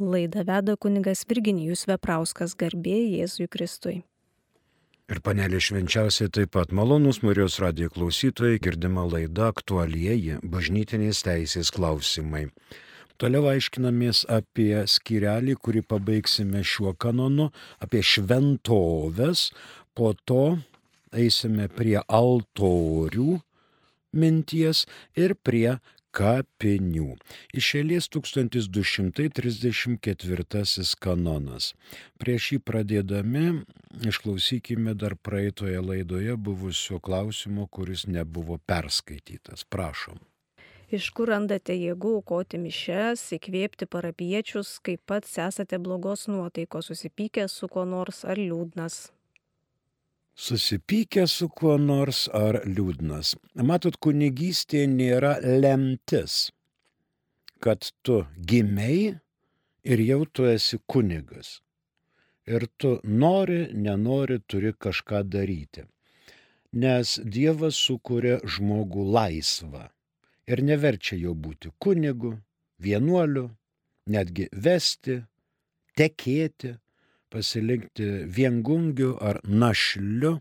Laidą veda kunigas Virginijus Veprauskas garbė Jėzui Kristui. Ir panelė švenčiausiai taip pat malonus Marijos radijo klausytojai girdima laida aktualieji bažnytinės teisės klausimai. Toliau aiškinamės apie skirelį, kurį pabaigsime šiuo kanonu, apie šventovės, po to eisime prie altorių minties ir prie kapinių. Iš eilės 1234 kanonas. Prieš jį pradėdami išklausykime dar praeitoje laidoje buvusio klausimo, kuris nebuvo perskaitytas. Prašom. Iš kur randate jėgų aukoti mišes, įkvėpti parapiečius, kaip pats esate blogos nuotaikos, susipykęs su kuo nors ar liūdnas? Susipykęs su kuo nors ar liūdnas. Matot, kunigystė nėra lemtis, kad tu gimei ir jau tu esi kunigas. Ir tu nori, nenori, turi kažką daryti. Nes Dievas sukuria žmogų laisvą ir neverčia jo būti kunigu, vienuoliu, netgi vesti, tekėti, pasilinkti viengungiu ar našliu,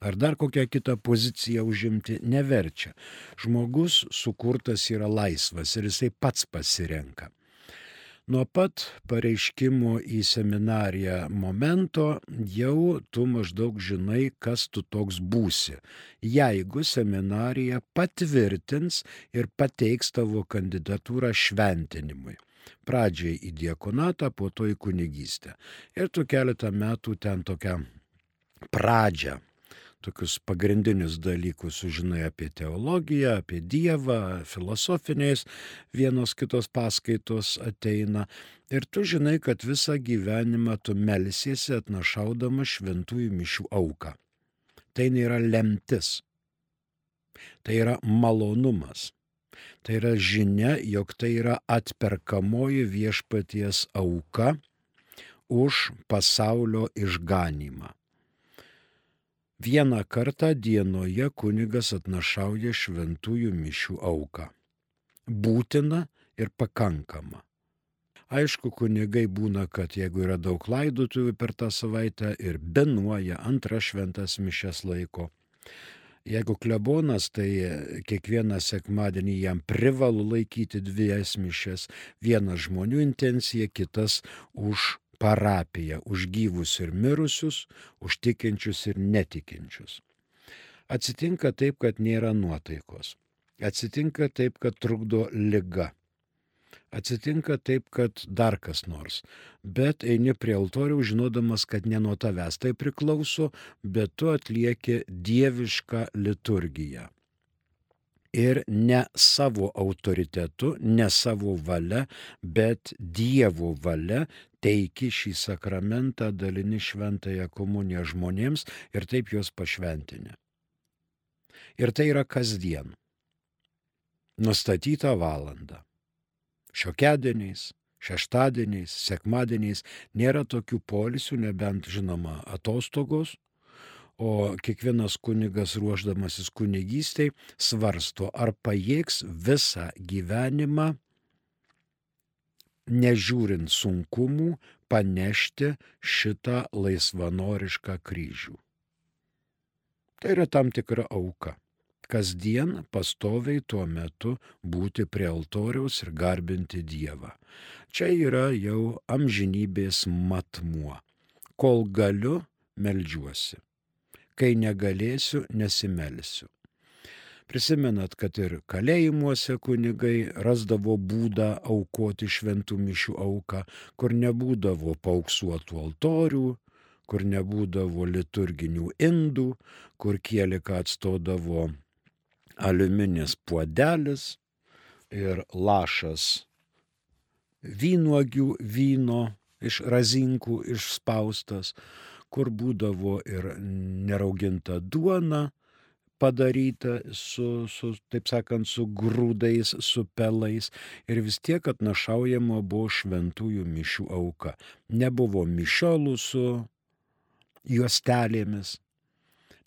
ar dar kokią kitą poziciją užimti neverčia. Žmogus sukurtas yra laisvas ir jisai pats pasirenka. Nuo pat pareiškimo į seminariją momento jau tu maždaug žinai, kas tu toks būsi. Jeigu seminarija patvirtins ir pateiks tavo kandidatūrą šventinimui pradžiai į diekonatą, po to į kunigystę. Ir tu keletą metų ten tokią pradžią tokius pagrindinius dalykus sužinai apie teologiją, apie Dievą, filosofiniais vienos kitos paskaitos ateina. Ir tu žinai, kad visą gyvenimą tu melsiesi atnašaudama šventųjų mišių auką. Tai nėra lemtis. Tai yra malonumas. Tai yra žinia, jog tai yra atperkamoji viešpaties auka už pasaulio išganimą. Vieną kartą dienoje kunigas atnašauja šventųjų mišių auką. Būtina ir pakankama. Aišku, kunigai būna, kad jeigu yra daug laidotuvių per tą savaitę ir benuoja antrą šventas mišes laiko, Jeigu klebonas, tai kiekvieną sekmadienį jam privalu laikyti dvi esmišės. Vienas žmonių intencija, kitas už parapiją, už gyvus ir mirusius, už tikinčius ir netikinčius. Atsitinka taip, kad nėra nuotaikos. Atsitinka taip, kad trukdo lyga atsitinka taip, kad dar kas nors. Bet eini prie altorių žinodamas, kad ne nuo tavęs tai priklauso, bet tu atlieki dievišką liturgiją. Ir ne savo autoritetu, ne savo valia, bet Dievo valia teiki šį sakramentą, dalini šventąją komuniją žmonėms ir taip juos pašventinė. Ir tai yra kasdien. Nustatyta valanda šiokiadieniais, šeštadieniais, sekmadieniais nėra tokių polisių, nebent žinoma atostogos, o kiekvienas kunigas ruoždamasis kunigystėj svarsto, ar pajėgs visą gyvenimą, nežiūrint sunkumų, panešti šitą laisvanorišką kryžių. Tai yra tam tikra auka kasdien pastoviai tuo metu būti prie altoriaus ir garbinti Dievą. Čia yra jau amžinybės matmuo. Kol galiu, melžiuosi. Kai negalėsiu, nesimelsiu. Prisimenat, kad ir kalėjimuose kunigai rasdavo būdą aukoti šventų mišių auką, kur nebūdavo pauksuotų altorių, kur nebūdavo liturginių indų, kur kielika atstodavo aliuminis puodelis ir lašas vynuogių vyno iš razinkų išspaustas, kur būdavo ir nerauginta duona padaryta su, su, taip sakant, su grūdais, su pelais ir vis tiek atnašaujama buvo šventųjų mišių auka. Nebuvo mišiolų su juostelėmis,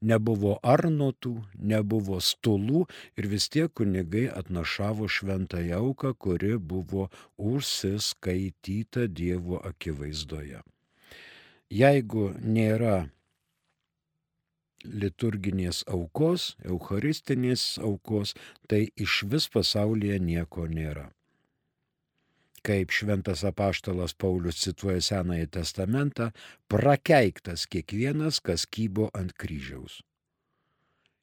Nebuvo arnotų, nebuvo stulų ir vis tiek kunigai atnašavo šventąją auką, kuri buvo užsiskaityta Dievo akivaizdoje. Jeigu nėra liturginės aukos, eucharistinės aukos, tai iš vis pasaulyje nieko nėra kaip šventas apaštalas Paulius cituoja Senąjį testamentą, prakeiktas kiekvienas, kas kybo ant kryžiaus.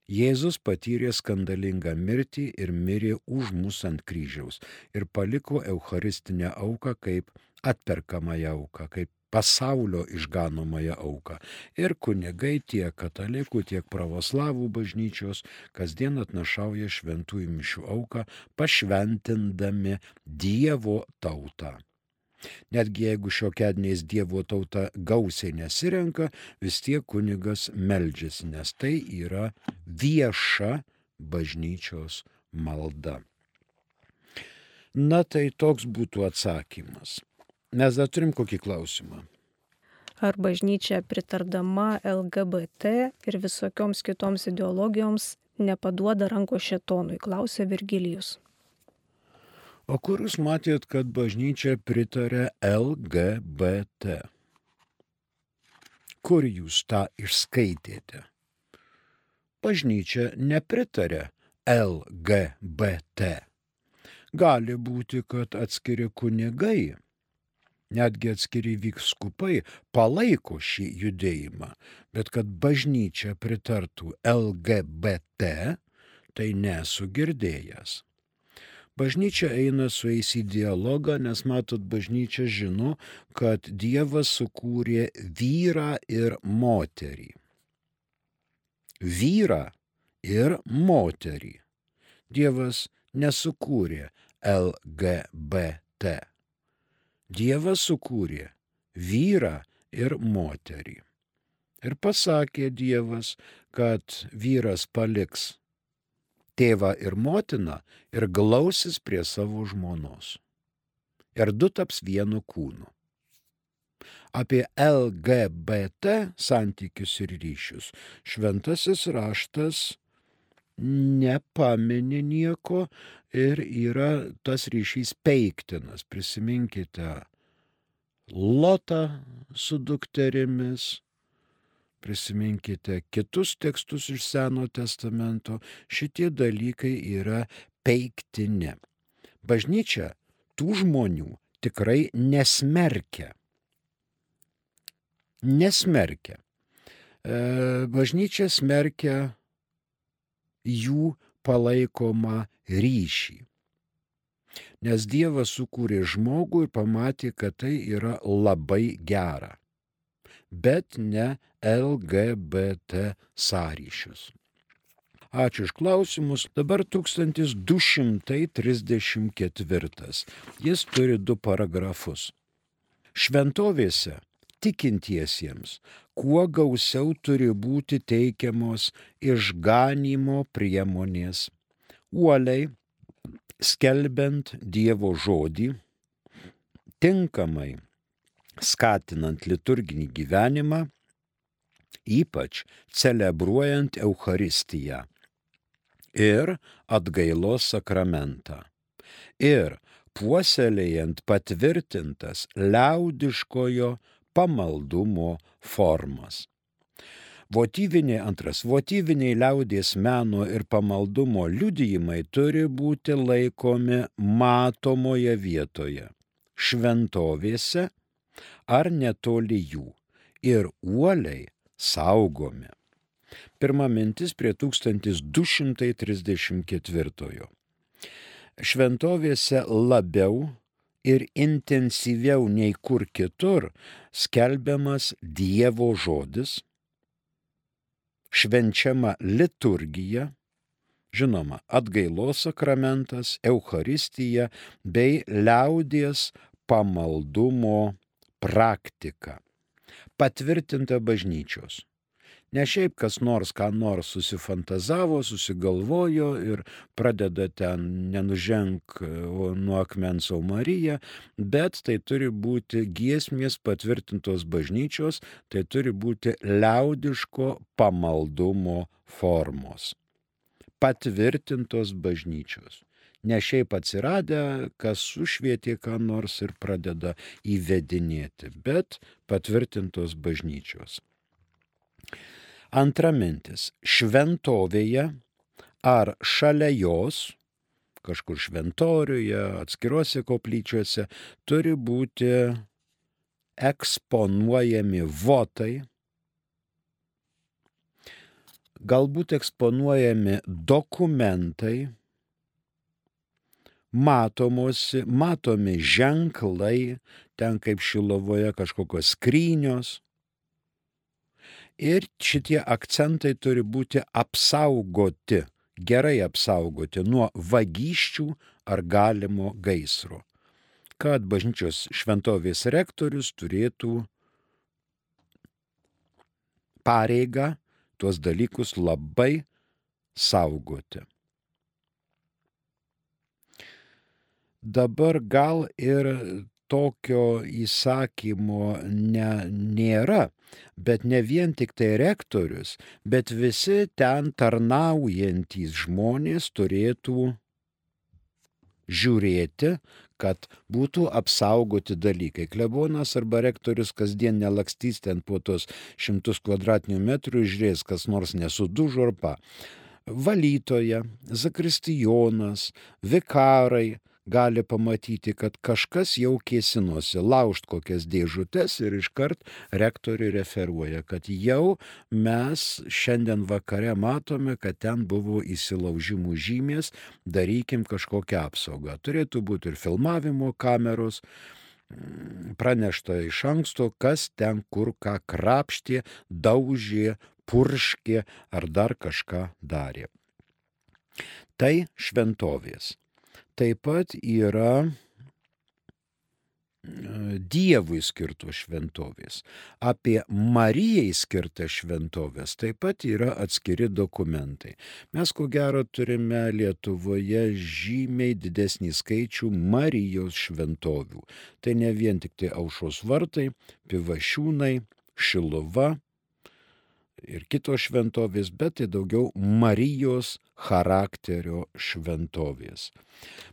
Jėzus patyrė skandalingą mirtį ir mirė už mus ant kryžiaus ir paliko Eucharistinę auką kaip atperkamąją auką, kaip pasaulio išganomąją auką. Ir kunigai tiek katalikų, tiek pravoslavų bažnyčios kasdien atnašauja šventųjų mišių auką, pašventindami Dievo tautą. Netgi jeigu šiokedniais Dievo tauta gausiai nesirenka, vis tiek kunigas meldžiasi, nes tai yra vieša bažnyčios malda. Na tai toks būtų atsakymas. Mes dar turim kokį klausimą. Ar bažnyčia pritardama LGBT ir visokioms kitoms ideologijoms nepaduoda ranko šetonui, klausė Virgilijus. O kur jūs matėt, kad bažnyčia pritarė LGBT? Kur jūs tą išskaitėte? Bažnyčia nepritarė LGBT. Gali būti, kad atskiri kunigai netgi atskiri vykskupai palaiko šį judėjimą, bet kad bažnyčia pritartų LGBT, tai nesu girdėjęs. Bažnyčia eina su jais į dialogą, nes matot, bažnyčia žino, kad Dievas sukūrė vyrą ir moterį. Vyrą ir moterį. Dievas nesukūrė LGBT. Dievas sukūrė vyrą ir moterį. Ir pasakė Dievas, kad vyras paliks tėvą ir motiną ir glausis prie savo žmonos. Ir du taps vienu kūnu. Apie LGBT santykius ir ryšius šventasis raštas nepaminė nieko ir yra tas ryšys peiktinas. Prisiminkite Lotą su dukterimis, prisiminkite kitus tekstus iš Seno testamento, šitie dalykai yra peiktini. Bažnyčia tų žmonių tikrai nesmerkia. Nesmerkia. E, bažnyčia smerkia jų palaikomą ryšį. Nes Dievas sukūrė žmogų ir pamatė, kad tai yra labai gera. Bet ne LGBT sąryšius. Ačiū iš klausimus. Dabar 1234. Jis turi du paragrafus. Šventovėse tikintiesiems kuo gausiau turi būti teikiamos išganimo priemonės. Uoliai, skelbiant Dievo žodį, tinkamai skatinant liturginį gyvenimą, ypač celebruojant Eucharistiją ir atgailos sakramentą. Ir puoselėjant patvirtintas liaudiškojo pamaldumo formas. Votyviniai antras, votyviniai liaudės meno ir pamaldumo liudijimai turi būti laikomi matomoje vietoje, šventovėse ar netoli jų ir uoliai saugomi. Pirma mintis prie 1234. Šventovėse labiau ir intensyviau nei kur kitur skelbiamas Dievo žodis, švenčiama liturgija, žinoma, atgailos sakramentas, Euharistija bei liaudies pamaldumo praktika, patvirtinta bažnyčios. Ne šiaip kas nors ką nors susifantazavo, susigalvojo ir pradeda ten nenuženk nuo akmens o Marija, bet tai turi būti giesmės patvirtintos bažnyčios, tai turi būti liaudiško pamaldumo formos. Patvirtintos bažnyčios ne šiaip atsiradę, kas sušvietė ką nors ir pradeda įvedinėti, bet patvirtintos bažnyčios. Antra mintis - šventovėje ar šalia jos, kažkur šventoriuje, atskiruose koplyčiuose, turi būti eksponuojami votai, galbūt eksponuojami dokumentai, matomosi, matomi ženklai, ten kaip šilovoje kažkokios skrynios, Ir šitie akcentai turi būti apsaugoti, gerai apsaugoti nuo vagysčių ar galimo gaisro, kad bažnyčios šventovės rektorius turėtų pareigą tuos dalykus labai saugoti. Dabar gal ir tokio įsakymo ne, nėra, bet ne vien tik tai rektorius, bet visi ten tarnaujantys žmonės turėtų žiūrėti, kad būtų apsaugoti dalykai. Klebonas arba rektorius kasdien nelakstys ten po tos šimtus kvadratinių metrų žiūrės, kas nors nesudužo ar pa. Valytoja, zakristijonas, vikarai, gali pamatyti, kad kažkas jau kėsinosi laužt kokias dėžutes ir iškart rektoriui referuoja, kad jau mes šiandien vakare matome, kad ten buvo įsilaužimų žymės, darykim kažkokią apsaugą. Turėtų būti ir filmavimo kameros, mm, pranešta iš anksto, kas ten kur ką krapštė, daužė, purškė ar dar kažką darė. Tai šventovės taip pat yra e, Dievui skirtos šventovės. Apie Marijai skirtas šventovės taip pat yra atskiri dokumentai. Mes ko gero turime Lietuvoje žymiai didesnį skaičių Marijos šventovių. Tai ne vien tik tai aušos vartai, pivašiūnai, šiluva, ir kitos šventovės, bet tai daugiau Marijos charakterio šventovės.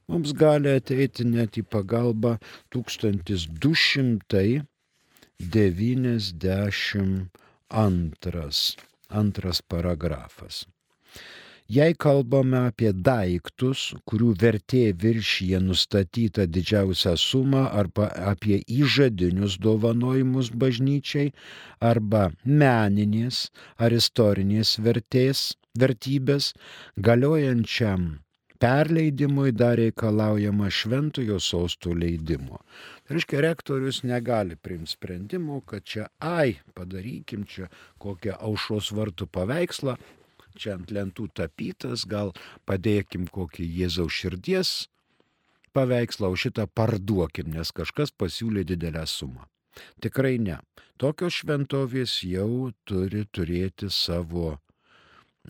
Mums gali ateiti net į pagalbą 1292 antras paragrafas. Jei kalbame apie daiktus, kurių vertė viršyje nustatyta didžiausią sumą arba apie įžadinius dovanojimus bažnyčiai arba meninės ar istorinės vertės, vertybės, galiojančiam perleidimui dar reikalaujama šventojo sostų leidimo. Tai reiškia, rektorius negali priimti sprendimų, kad čia, ai, padarykim čia kokią aušos vartų paveikslą, čia ant lentų tapytas, gal padėkim kokį Jėzaus širdies paveikslą, o šitą parduokim, nes kažkas pasiūlė didelę sumą. Tikrai ne. Tokios šventovės jau turi turėti savo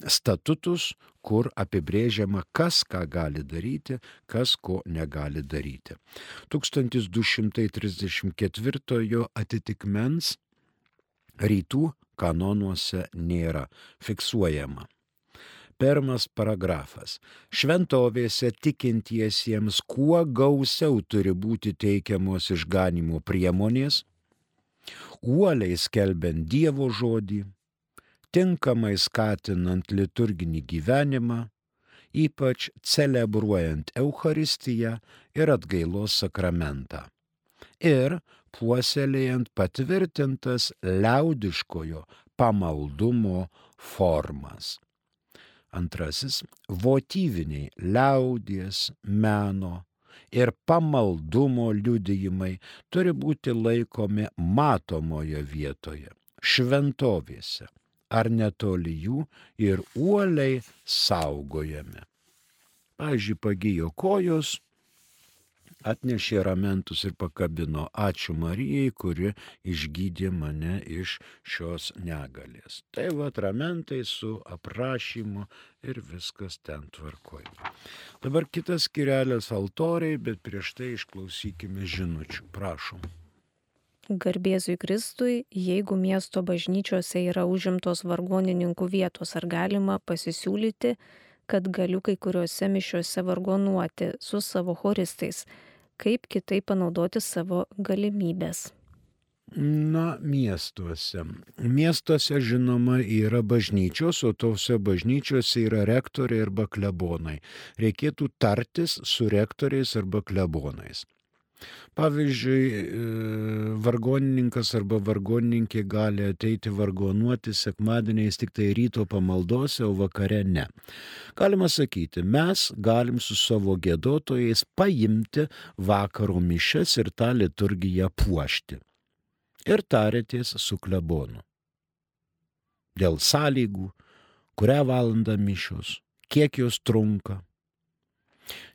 statutus, kur apibrėžiama, kas ką gali daryti, kas ko negali daryti. 1234 atitikmens rytų kanonuose nėra fiksuojama. Pirmas paragrafas. Šventovėse tikintiesiems kuo gausiau turi būti teikiamos išganimo priemonės, uoliai skelbiant Dievo žodį, tinkamai skatinant liturginį gyvenimą, ypač celebruojant Eucharistiją ir atgailos sakramentą. Ir puoselėjant patvirtintas liaudiškojo pamaldumo formas. Antrasis - votyviniai liaudies, meno ir pamaldumo liudijimai turi būti laikomi matomoje vietoje, šventovėse ar netoli jų ir uoliai saugojami. Pavyzdžiui, pagyjo kojos, atnešė ramentus ir pakabino. Ačiū Marijai, kuri išgydė mane iš šios negalės. Tai va ramentai su aprašymu ir viskas ten tvarkoja. Dabar kitas skirelės altoriai, bet prieš tai išklausykime žinučių. Prašom. Garbėzui Kristui, jeigu miesto bažnyčiose yra užimtos vargonininkų vietos, ar galima pasisiūlyti, kad galiu kai kuriuose mišiuose vargonuoti su savo choristais, kaip kitaip panaudoti savo galimybės. Na, miestuose. Miestuose, žinoma, yra bažnyčios, o tose bažnyčiose yra rektoriai arba klebonai. Reikėtų tartis su rektoriais arba klebonais. Pavyzdžiui, e, vargonininkas arba vargonininkė gali ateiti vargonuoti sekmadieniais tik tai ryto pamaldose, o vakare ne. Galima sakyti, mes galim su savo gėdotojais paimti vakaro mišes ir tą liturgiją puošti. Ir tarėties su klebonu. Dėl sąlygų, kurią valandą mišios, kiek jos trunka,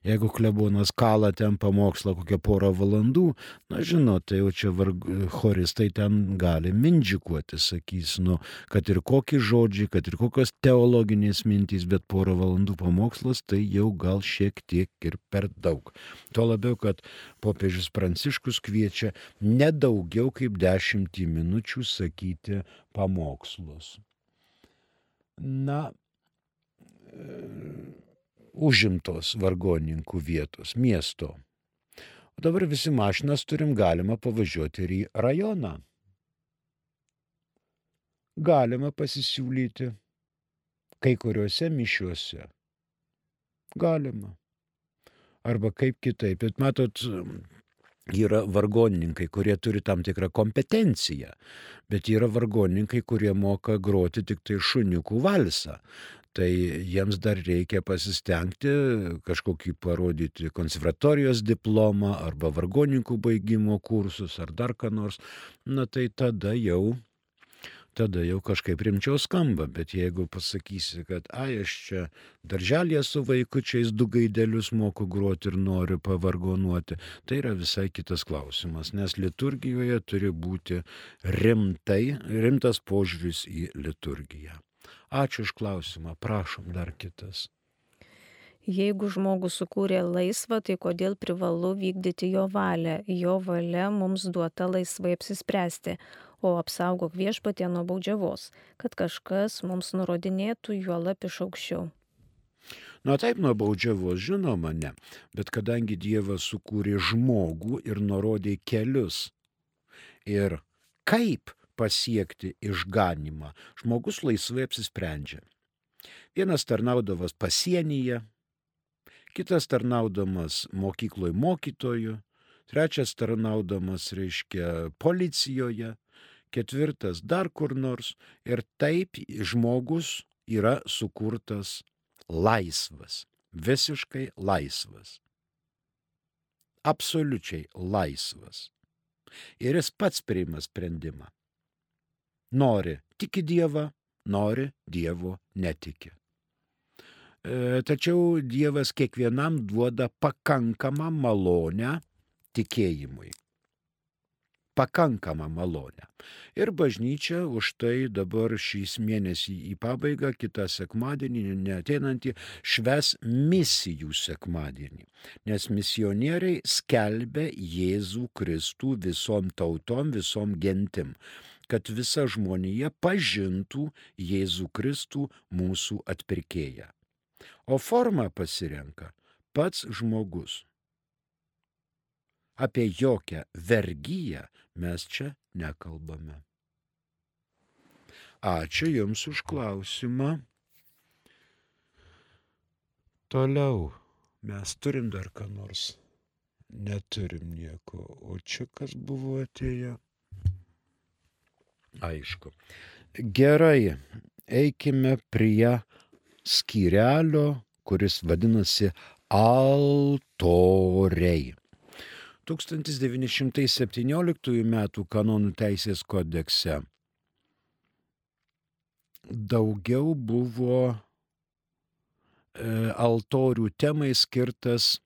Jeigu klebonas kala ten pamokslą kokią porą valandų, na žinot, tai jau čia varg... choristai ten gali mindžikuoti, sakys, nu, kad ir kokie žodžiai, kad ir kokios teologinės mintys, bet porą valandų pamokslas tai jau gal šiek tiek ir per daug. Tuo labiau, kad popiežius Pranciškus kviečia nedaugiau kaip dešimtį minučių sakyti pamokslus. Na, užimtos vargonininkų vietos, miesto. O dabar visi mašinas turim galima pavažiuoti ir į rajoną. Galima pasisiūlyti kai kuriuose mišiuose. Galima. Arba kaip kitaip. Bet matot, yra vargonininkai, kurie turi tam tikrą kompetenciją, bet yra vargonininkai, kurie moka groti tik tai šuniukų valsą tai jiems dar reikia pasistengti kažkokį parodyti konservatorijos diplomą arba vargonininkų baigimo kursus ar dar ką nors, na tai tada jau tada jau kažkaip rimčiau skamba, bet jeigu pasakysi, kad ai aš čia darželėje su vaikučiais du gaidelius moku groti ir noriu pavargonuoti, tai yra visai kitas klausimas, nes liturgijoje turi būti rimtai, rimtas požiūris į liturgiją. Ačiū už klausimą, prašom dar kitas. Jeigu žmogus sukūrė laisvą, tai kodėl privalu vykdyti jo valią? Jo valia mums duota laisvai apsispręsti, o apsaugok viešpatie nuo baudžiavos, kad kažkas mums nurodinėtų juolap iš aukščiau. Na taip, nuo baudžiavos žinoma ne, bet kadangi Dievas sukūrė žmogų ir nurodė kelius ir kaip pasiekti išganimą, žmogus laisvai apsisprendžia. Vienas tarnaudavas pasienyje, kitas tarnaudamas mokykloj mokytoju, trečias tarnaudamas, reiškia, policijoje, ketvirtas dar kur nors ir taip žmogus yra sukurtas laisvas, visiškai laisvas, absoliučiai laisvas. Ir jis pats priima sprendimą nori tiki Dievą, nori Dievo netiki. E, tačiau Dievas kiekvienam duoda pakankamą malonę tikėjimui. Pakankamą malonę. Ir bažnyčia už tai dabar šis mėnesį į pabaigą, kitą sekmadienį, neteinantį, šves misijų sekmadienį. Nes misionieriai skelbia Jėzų Kristų visom tautom, visom gentim kad visa žmonija pažintų Jėzų Kristų mūsų atpirkėją. O formą pasirenka pats žmogus. Apie jokią vergyją mes čia nekalbame. Ačiū Jums už klausimą. Toliau mes turim dar ką nors. Neturim nieko. O čia kas buvo atėję? Aišku. Gerai, eikime prie skyrelio, kuris vadinasi altoriai. 1917 m. kanonų teisės kodekse daugiau buvo e, altorių temai skirtas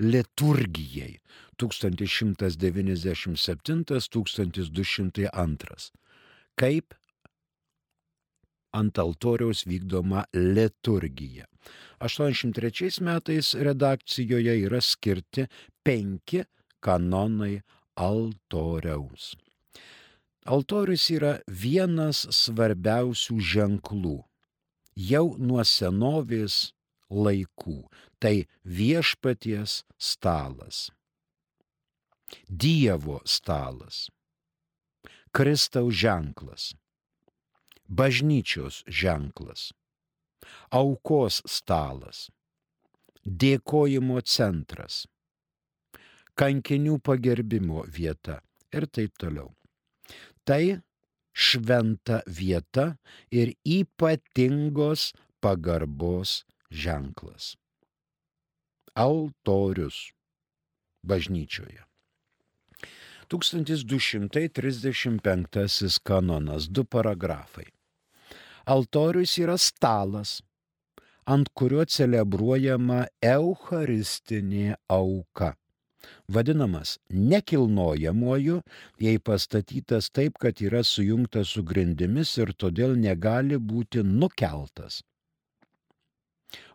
liturgijai 1197-1202, kaip ant altoriaus vykdoma liturgija. 83 metais redakcijoje yra skirti penki kanonai altoriaus. Altorius yra vienas svarbiausių ženklų. Jau nuo senovės laikų tai viešpaties stalas. Dievo stalas. Kristaus ženklas. Bažnyčios ženklas. Aukos stalas. Dėkojimo centras. Kankinių pagerbimo vieta ir taip toliau tai šventa vieta ir ypatingos pagarbos ženklas. Altorius bažnyčioje. 1235 kanonas, du paragrafai. Altorius yra stalas, ant kurio celebruojama eucharistinė auka vadinamas nekilnojamuoju, jei pastatytas taip, kad yra sujungtas su grindimis ir todėl negali būti nukeltas.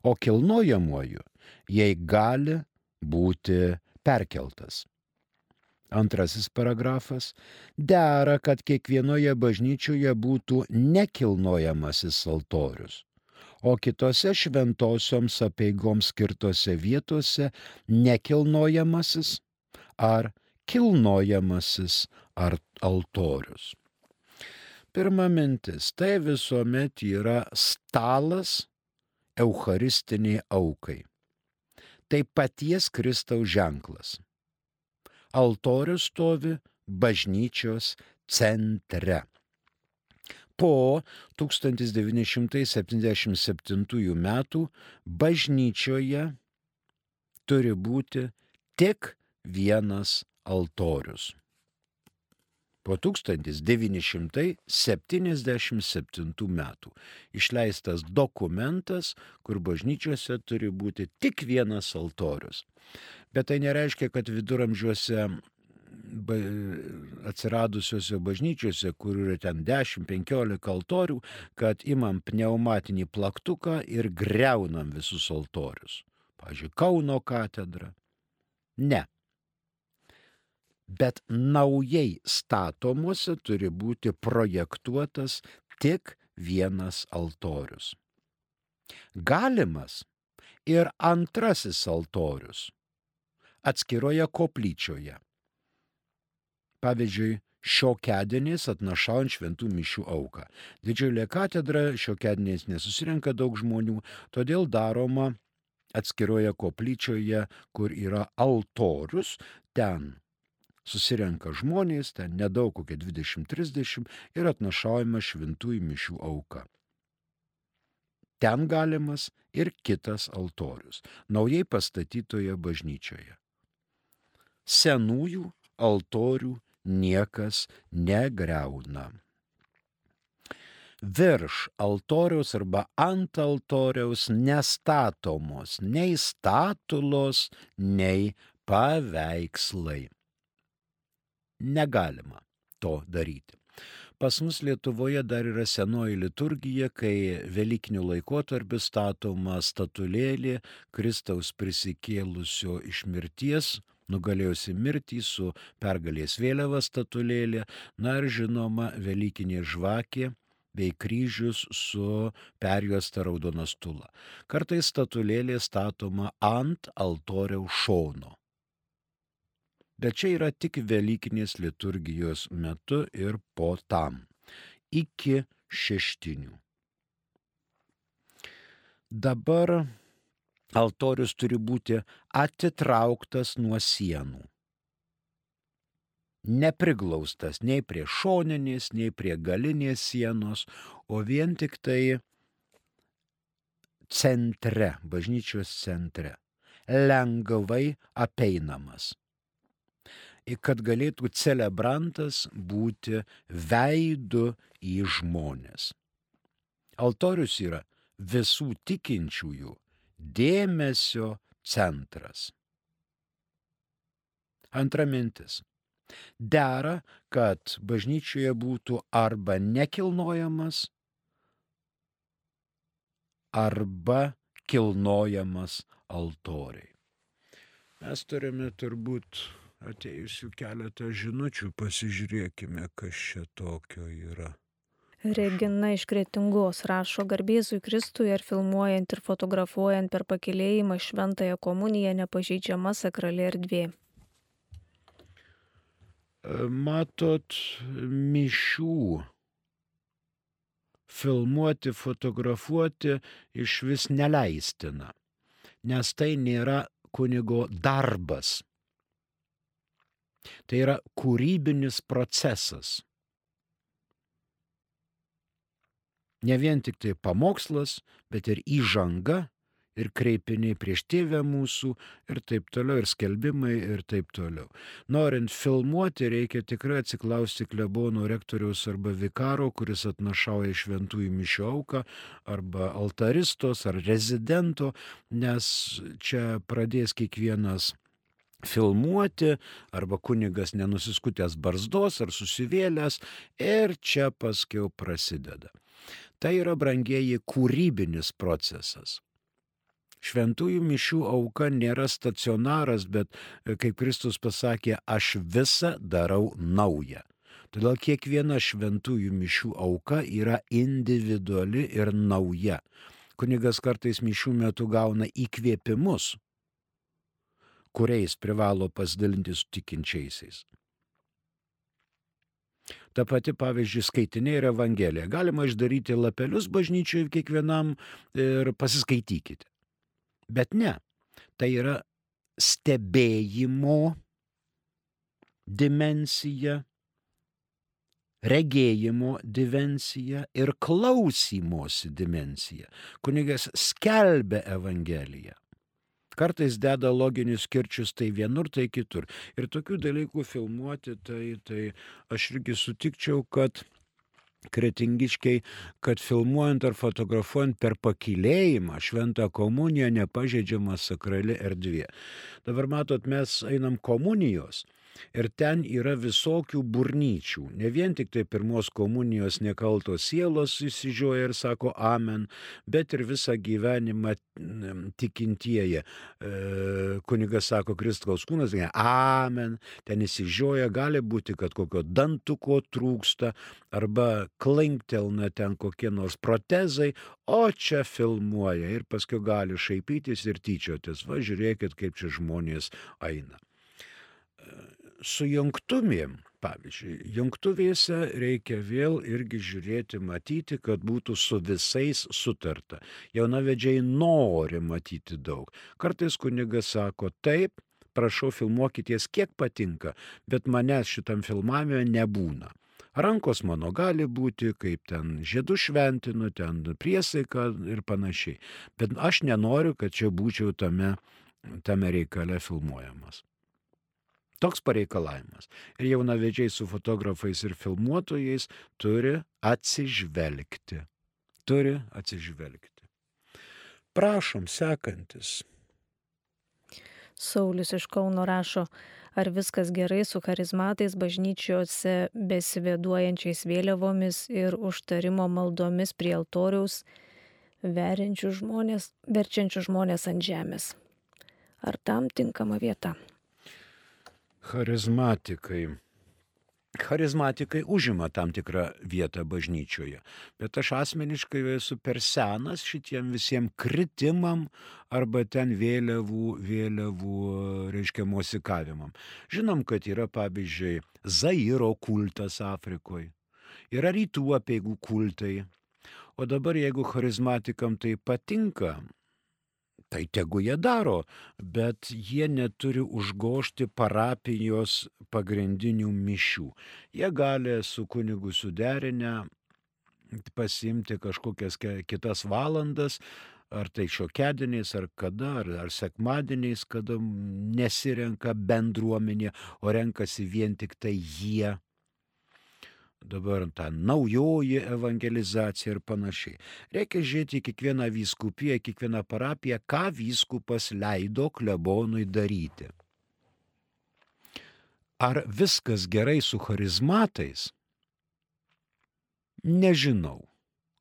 O kilnojamuoju, jei gali būti perkeltas. Antrasis paragrafas - dera, kad kiekvienoje bažnyčioje būtų nekilnojamasis altorius o kitose šventosioms apieigoms skirtose vietose nekilnojamasis ar kilnojamasis ar altorius. Pirma mintis - tai visuomet yra stalas eucharistiniai aukai. Tai paties Kristaus ženklas. Altorius stovi bažnyčios centre po 1977 metų bažnyčioje turi būti tik vienas altorius. Po 1977 metų išleistas dokumentas, kur bažnyčiose turi būti tik vienas altorius. Bet tai nereiškia, kad viduramžiuose atsiradusiuose bažnyčiose, kur yra ten 10-15 altorių, kad imam pneumatinį plaktuką ir greunam visus altorius. Pavyzdžiui, Kauno katedra. Ne. Bet naujai statomuose turi būti projektuotas tik vienas altorius. Galimas ir antrasis altorius atskiroje koplyčioje pavyzdžiui, šiokedieniais atnašaujant šventų mišių auką. Didžiulė katedra šiokedieniais nesusirenka daug žmonių, todėl daroma atskiroje koplyčioje, kur yra altorius, ten susirenka žmonės, ten nedaug kokie 20-30 ir atnašaujama šventųjų mišių auka. Ten galimas ir kitas altorius, naujai pastatytoje bažnyčioje. Senųjų altorių niekas negreuna. Virš altoriaus arba ant altoriaus nestatomos nei statulos, nei paveikslai. Negalima to daryti. Pas mus Lietuvoje dar yra senoji liturgija, kai Velykinių laikotarpių statoma statulėlė Kristaus prisikėlusio iš mirties nugalėjusi mirtį su pergalės vėliava statulėlė, na ir žinoma Velykinė žvakė bei kryžius su perjuosta raudona stula. Kartais statulėlė statoma ant altoriaus šono. Bet čia yra tik Velykinės liturgijos metu ir po tam. Iki šeštinių. Dabar altorius turi būti atitrauktas nuo sienų. Nepriglaustas nei prie šoninės, nei prie galinės sienos, o vien tik tai centre, bažnyčios centre, lengvai apeinamas. Kad galėtų celebrantas būti veidu į žmonės. Altorius yra visų tikinčiųjų dėmesio centras. Antra mintis. Dera, kad bažnyčioje būtų arba nekilnojamas, arba kilnojamas altoriai. Mes turime turbūt atėjusių keletą žinučių, pasižiūrėkime, kas čia tokio yra. Regina iš Kretingos rašo garbėzui Kristui ar filmuojant ir fotografuojant per pakilėjimą šventąją komuniją nepažeidžiama sakrali erdvė. Matot, mišių filmuoti, fotografuoti iš vis neleistina, nes tai nėra kunigo darbas. Tai yra kūrybinis procesas. Ne vien tik tai pamokslas, bet ir įžanga ir kreipiniai prieš tėvę mūsų ir taip toliau, ir skelbimai ir taip toliau. Norint filmuoti, reikia tikrai atsiklausti klebono rektoriaus arba vikaro, kuris atnašauja šventųjų mišio auką, arba altaristos ar rezidento, nes čia pradės kiekvienas filmuoti, arba kunigas nenusiskutęs barzdos ar susivėlęs ir čia paskiau prasideda. Tai yra brangieji kūrybinis procesas. Šventųjų mišių auka nėra stacionaras, bet e, kaip Kristus pasakė, aš visą darau naują. Todėl kiekviena šventųjų mišių auka yra individuali ir nauja. Kunigas kartais mišių metu gauna įkvėpimus, kuriais privalo pasidalinti su tikinčiaisiais. Ta pati, pavyzdžiui, skaitinė ir evangelija. Galima išdaryti lapelius bažnyčiai kiekvienam ir pasiskaitykite. Bet ne, tai yra stebėjimo dimensija, regėjimo dimensija ir klausymosi dimensija. Kunigas skelbia Evangeliją. Kartais deda loginius skirčius tai vienur, tai kitur. Ir tokių dalykų filmuoti, tai, tai aš irgi sutikčiau, kad kretingiškiai, kad filmuojant ar fotografuojant per pakilėjimą šventą komuniją nepažeidžiama sakrali erdvė. Dabar matot, mes einam komunijos Ir ten yra visokių burnyčių. Ne vien tik tai pirmos komunijos nekaltos sielos įsižioja ir sako amen, bet ir visą gyvenimą tikintieji. E, kunigas sako Kristaus kūnas, amen, ten įsižioja, gali būti, kad kokio dantuko trūksta arba klanktelna ten kokie nors protezai, o čia filmuoja ir paskui gali šaipytis ir tyčiotis. Va, žiūrėkit, kaip čia žmonės eina su jungtumėm, pavyzdžiui, jungtuvėse reikia vėl irgi žiūrėti, matyti, kad būtų su visais sutarta. Jaunavedžiai nori matyti daug. Kartais kunigas sako, taip, prašau filmuokitės kiek patinka, bet manęs šitam filmavime nebūna. Rankos mano gali būti, kaip ten žiedų šventinu, ten priesaika ir panašiai. Bet aš nenoriu, kad čia būčiau tame, tame reikale filmuojamas. Toks pareikalavimas. Ir jaunavedžiai su fotografais ir filmuotojais turi atsižvelgti. Turi atsižvelgti. Prašom, sekantis. Saulis iš Kauno rašo, ar viskas gerai su charizmatais bažnyčiose besivėduojančiais vėliavomis ir užtarimo maldomis prie altoriaus, žmonės, verčiančių žmonės ant žemės. Ar tam tinkama vieta? Charizmatikai. Charizmatikai užima tam tikrą vietą bažnyčioje, bet aš asmeniškai esu per senas šitiem visiems kritimam arba ten vėliavų, vėliavų, reiškia, mosikavimam. Žinom, kad yra pavyzdžiui Zairo kultas Afrikoje, yra rytų apieigų kultai. O dabar jeigu charizmatikam tai patinka, tai tegu jie daro, bet jie neturi užgošti parapijos pagrindinių mišių. Jie gali su kunigu suderinę pasimti kažkokias kitas valandas, ar tai šiokiadieniais, ar kada, ar, ar sekmadieniais, kada nesirenka bendruomenė, o renkasi vien tik tai jie dabar ta naujoji evangelizacija ir panašiai. Reikia žiūrėti kiekvieną vyskupiją, kiekvieną parapiją, ką vyskupas leido klebonui daryti. ar viskas gerai su charizmatais? Nežinau.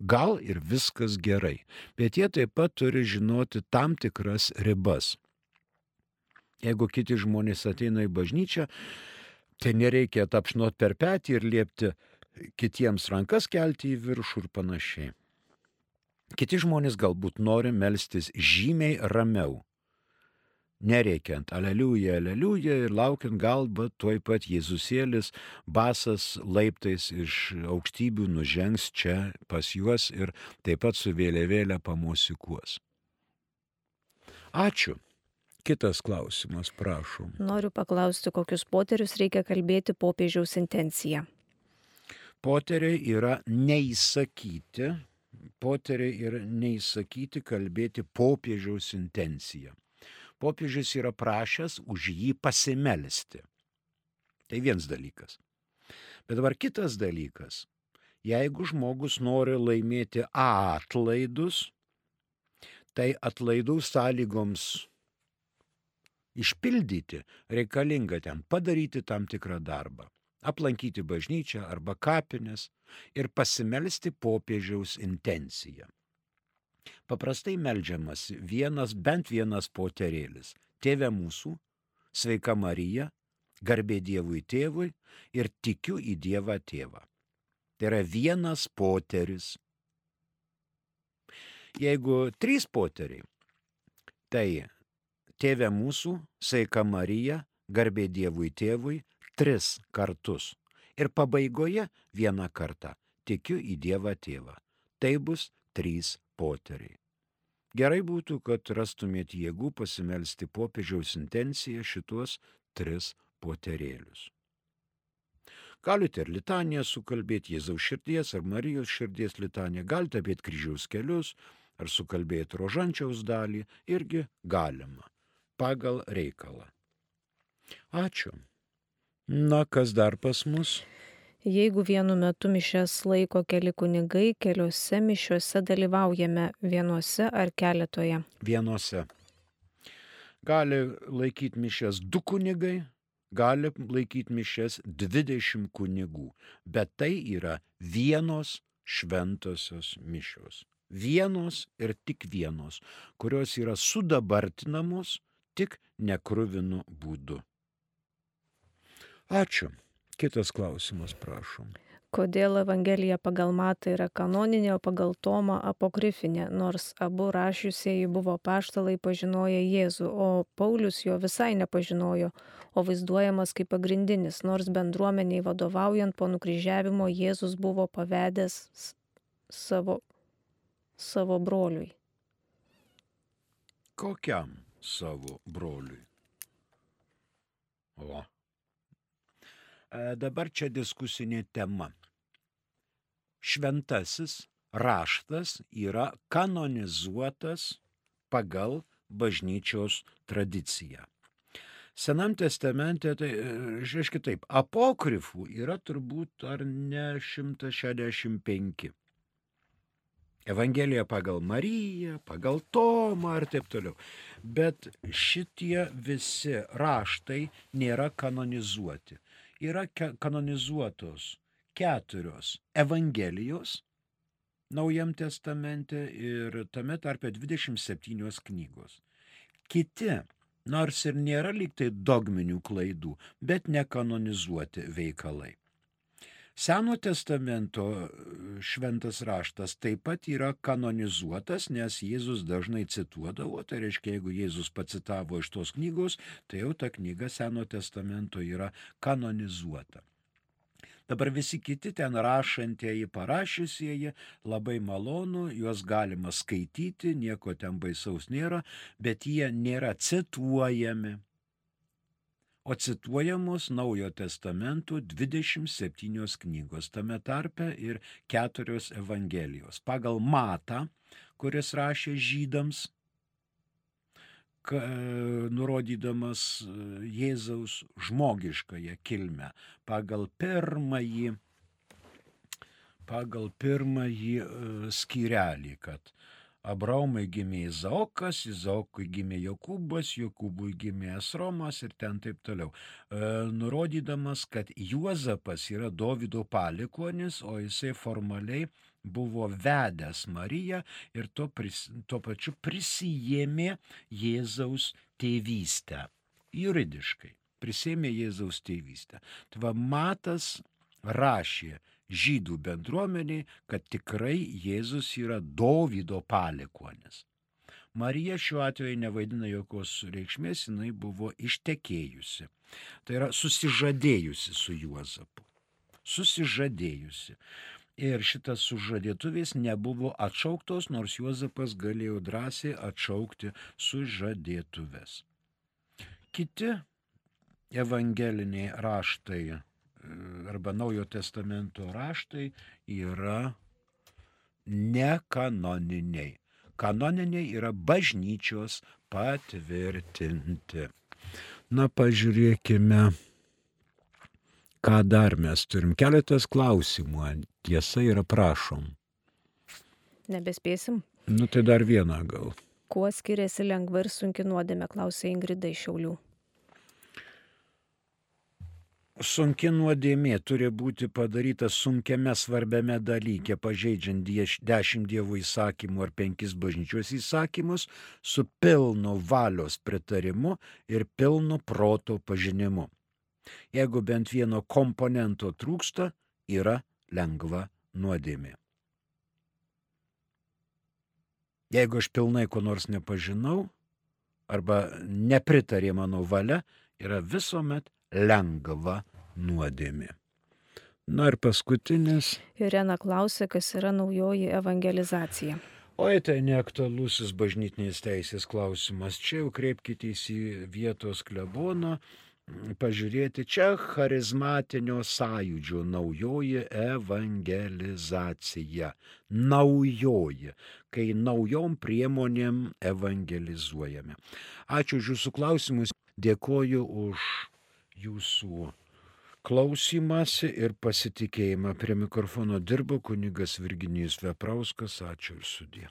Gal ir viskas gerai, bet jie taip pat turi žinoti tam tikras ribas. Jeigu kiti žmonės ateina į bažnyčią, tai nereikia tapšnot per petį ir liepti kitiems rankas kelti į viršų ir panašiai. Kiti žmonės galbūt nori melstis žymiai ramiau, nereikiant aleliuja, aleliuja ir laukiant galbūt tuoj pat Jėzusėlis basas laiptais iš aukštybių nužengs čia pas juos ir taip pat su vėliavėlė pamosikuos. Ačiū. Kitas klausimas, prašom. Noriu paklausti, kokius poterius reikia kalbėti popiežiaus intenciją. Poteriai yra neįsakyti, poteriai yra neįsakyti kalbėti popiežiaus intenciją popiežius yra prašęs už jį pasimelsti. Tai vienas dalykas. Bet dabar kitas dalykas. Jeigu žmogus nori laimėti atlaidus, tai atlaidų sąlygoms išpildyti reikalinga ten padaryti tam tikrą darbą aplankyti bažnyčią arba kapines ir pasimelsti popiežiaus intenciją. Paprastai melžiamas vienas, bent vienas poterėlis. Tėve mūsų, sveika Marija, garbė Dievui tėvui ir tikiu į Dievą tėvą. Tai yra vienas poteris. Jeigu trys poteriai, tai tėve mūsų, sveika Marija, garbė Dievui tėvui, tris kartus. Ir pabaigoje vieną kartą tikiu į Dievą tėvą. Tai bus trys poteriai. Gerai būtų, kad rastumėt jėgų pasimelsti popiežiaus intenciją šituos tris poterėlius. Galite ir litaniją sukalbėti Jėzaus širdies ar Marijos širdies litaniją, galite apie kryžiaus kelius ar sukalbėti rožančiaus dalį, irgi galima, pagal reikalą. Ačiū. Na, kas dar pas mus? Jeigu vienu metu mišes laiko keli kunigai, keliose mišiuose dalyvaujame vienuose ar keletoje. Vienuose. Gali laikyti mišes du kunigai, gali laikyti mišes dvidešimt kunigų, bet tai yra vienos šventosios mišios. Vienos ir tik vienos, kurios yra sudabartinamos tik nekruvinu būdu. Ačiū. Kitas klausimas, prašom. Kodėl Evangelija pagal Matą yra kanoninė, o pagal Tomą apokrifinė, nors abu rašiusieji buvo paštalai pažinoję Jėzų, o Paulius jo visai nepažinojo, o vaizduojamas kaip pagrindinis, nors bendruomeniai vadovaujant po nukryžiavimo Jėzus buvo pavedęs savo, savo broliui. Kokiam savo broliui? O, dabar čia diskusinė tema. Šventasis raštas yra kanonizuotas pagal bažnyčios tradiciją. Senam testamente, tai, žiūrėk e, taip, apokrifų yra turbūt ar ne 165. Evangelija pagal Mariją, pagal Tomą ir taip toliau. Bet šitie visi raštai nėra kanonizuoti yra kanonizuotos keturios Evangelijos Naujam testamente ir tame tarpe 27 knygos. Kiti, nors ir nėra lygtai dogminių klaidų, bet nekanonizuoti veikalai. Seno testamento e, šventas raštas taip pat yra kanonizuotas, nes Jėzus dažnai cituodavo, tai reiškia, jeigu Jėzus pacitavo iš tos knygos, tai jau ta knyga Seno testamento yra kanonizuota. Dabar visi kiti ten rašantieji, parašysieji, labai malonu, juos galima skaityti, nieko ten baisaus nėra, bet jie nėra cituojami o cituojamos Naujo testamento 27 knygos, tame tarpe ir keturios Evangelijos. Pagal Matą, kuris rašė žydams, nurodydamas e, Jėzaus žmogiškąją kilmę, pagal pirmąjį, pagal pirmąjį e, skyrelį, kad Abraomai gimė Izaokas, Izaokui gimė Jokūbas, Jokūbui gimė Esromas ir ten taip toliau. E, nurodydamas, kad Juozapas yra Davido palikonis, o jisai formaliai buvo vedęs Mariją ir tuo, pris, tuo pačiu prisijėmė Jėzaus tėvystę. Juridiškai prisėmė Jėzaus tėvystę. Tai va Matas rašė žydų bendruomeniai, kad tikrai Jėzus yra Dovydo palikonis. Marija šiuo atveju nevaidina jokios reikšmės, jinai buvo ištekėjusi. Tai yra susižadėjusi su Juozapu. Susižadėjusi. Ir šitas sužadėtuvės nebuvo atšauktos, nors Juozapas galėjo drąsiai atšaukti sužadėtuves. Kiti evangeliniai raštai arba Naujo testamento raštai yra nekanoniniai. Kanoniniai yra bažnyčios patvirtinti. Na, pažiūrėkime, ką dar mes turim. Keletas klausimų. Tiesa yra prašom. Nebespėsim. Nu, tai dar vieną gal. Kuo skiriasi lengva ir sunki nuodėmė, klausė Ingrida iš Šiaulių sunki nuodėmė turi būti padaryta sunkiame svarbiame dalyke, pažeidžiant dešimt dievų įsakymų ar penkis bažnyčios įsakymus, su pilnu valios pritarimu ir pilnu proto pažinimu. Jeigu bent vieno komponento trūksta, yra lengva nuodėmė. Jeigu aš pilnai ko nors nepažinau arba nepritarė mano valia, yra visuomet lengva nuodėmė. Na ir paskutinis. Irena klausė, kas yra naujoji evangelizacija. Oi, tai neaktualusis bažnytinės teisės klausimas. Čia jau kreipkite į vietos kleboną, pažiūrėti čia charizmatinio sąjūdžio naujoji evangelizacija. Naujoji, kai naujom priemonėm evangelizuojame. Ačiū už jūsų klausimus, dėkoju už jūsų klausymasi ir pasitikėjimą. Prie mikrofono dirbo kunigas Virginijus Veprauskas. Ačiū ir sudė.